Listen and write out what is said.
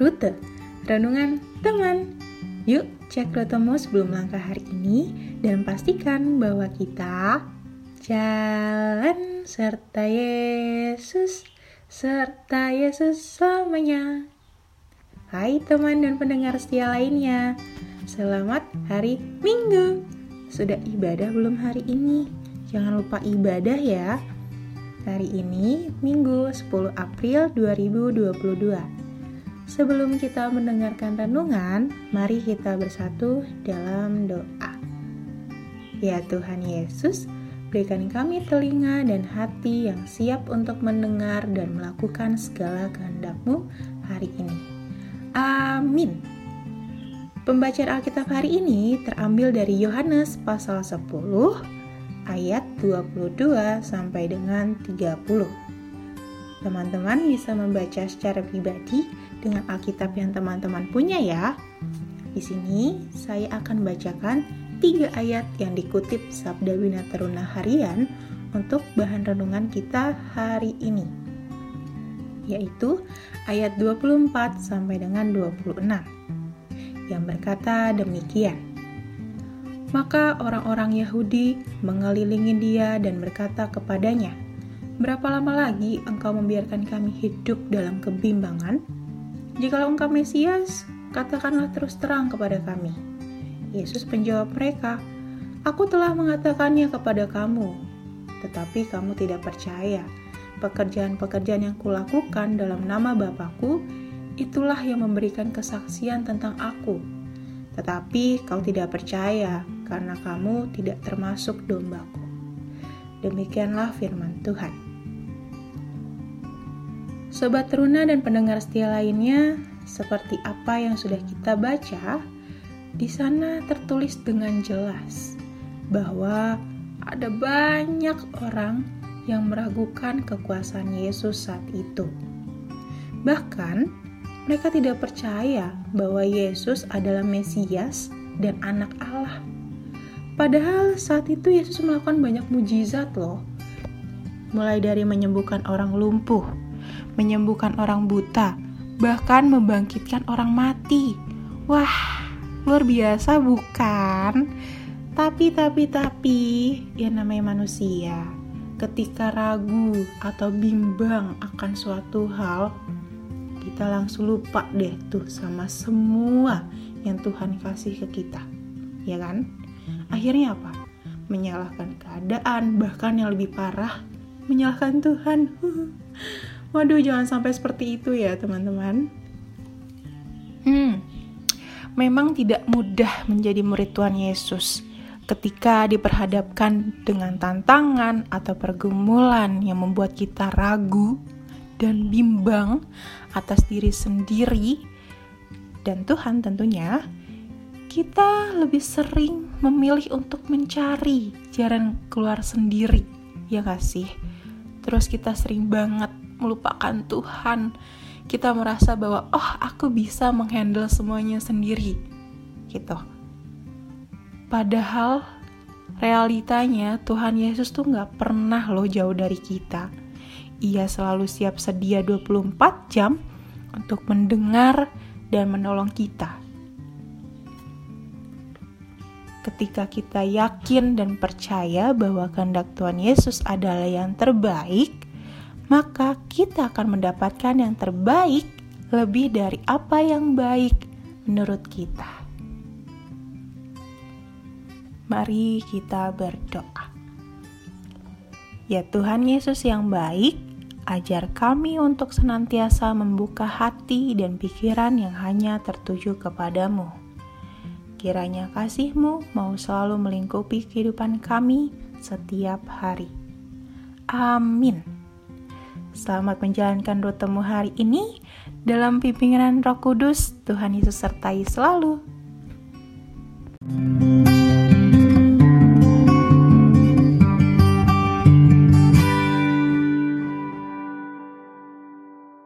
Rute, renungan teman. Yuk cek rutemu sebelum langkah hari ini dan pastikan bahwa kita jalan serta Yesus, serta Yesus selamanya. Hai teman dan pendengar setia lainnya, selamat hari Minggu. Sudah ibadah belum hari ini? Jangan lupa ibadah ya. Hari ini Minggu 10 April 2022. Sebelum kita mendengarkan renungan, mari kita bersatu dalam doa. Ya Tuhan Yesus, berikan kami telinga dan hati yang siap untuk mendengar dan melakukan segala kehendak-Mu hari ini. Amin. Pembacaan Alkitab hari ini terambil dari Yohanes pasal 10 ayat 22 sampai dengan 30. Teman-teman bisa membaca secara pribadi dengan Alkitab yang teman-teman punya ya. Di sini saya akan bacakan tiga ayat yang dikutip Sabda Bina Teruna Harian untuk bahan renungan kita hari ini. Yaitu ayat 24 sampai dengan 26 yang berkata demikian. Maka orang-orang Yahudi mengelilingi dia dan berkata kepadanya, Berapa lama lagi engkau membiarkan kami hidup dalam kebimbangan? Jikalau engkau Mesias, katakanlah terus terang kepada kami. Yesus menjawab mereka, Aku telah mengatakannya kepada kamu, tetapi kamu tidak percaya. Pekerjaan-pekerjaan yang kulakukan dalam nama Bapakku, itulah yang memberikan kesaksian tentang aku. Tetapi kau tidak percaya, karena kamu tidak termasuk dombaku. Demikianlah firman Tuhan. Sobat teruna dan pendengar setia lainnya, seperti apa yang sudah kita baca, di sana tertulis dengan jelas bahwa ada banyak orang yang meragukan kekuasaan Yesus saat itu. Bahkan, mereka tidak percaya bahwa Yesus adalah Mesias dan Anak Allah. Padahal saat itu Yesus melakukan banyak mujizat loh. Mulai dari menyembuhkan orang lumpuh, menyembuhkan orang buta, bahkan membangkitkan orang mati. Wah, luar biasa bukan? Tapi, tapi, tapi, ya namanya manusia. Ketika ragu atau bimbang akan suatu hal, kita langsung lupa deh tuh sama semua yang Tuhan kasih ke kita. Ya kan? Akhirnya apa? Menyalahkan keadaan, bahkan yang lebih parah, menyalahkan Tuhan. Waduh, jangan sampai seperti itu ya, teman-teman. Hmm, memang tidak mudah menjadi murid Tuhan Yesus ketika diperhadapkan dengan tantangan atau pergumulan yang membuat kita ragu dan bimbang atas diri sendiri dan Tuhan tentunya kita lebih sering memilih untuk mencari jalan keluar sendiri, ya gak sih? Terus kita sering banget melupakan Tuhan. Kita merasa bahwa, oh aku bisa menghandle semuanya sendiri, gitu. Padahal realitanya Tuhan Yesus tuh gak pernah loh jauh dari kita. Ia selalu siap sedia 24 jam untuk mendengar dan menolong kita ketika kita yakin dan percaya bahwa kehendak Tuhan Yesus adalah yang terbaik, maka kita akan mendapatkan yang terbaik lebih dari apa yang baik menurut kita. Mari kita berdoa. Ya Tuhan Yesus yang baik, ajar kami untuk senantiasa membuka hati dan pikiran yang hanya tertuju kepadamu Kiranya kasihmu mau selalu melingkupi kehidupan kami setiap hari. Amin. Selamat menjalankan rutemu hari ini dalam pimpinan Roh Kudus. Tuhan Yesus sertai selalu. thank you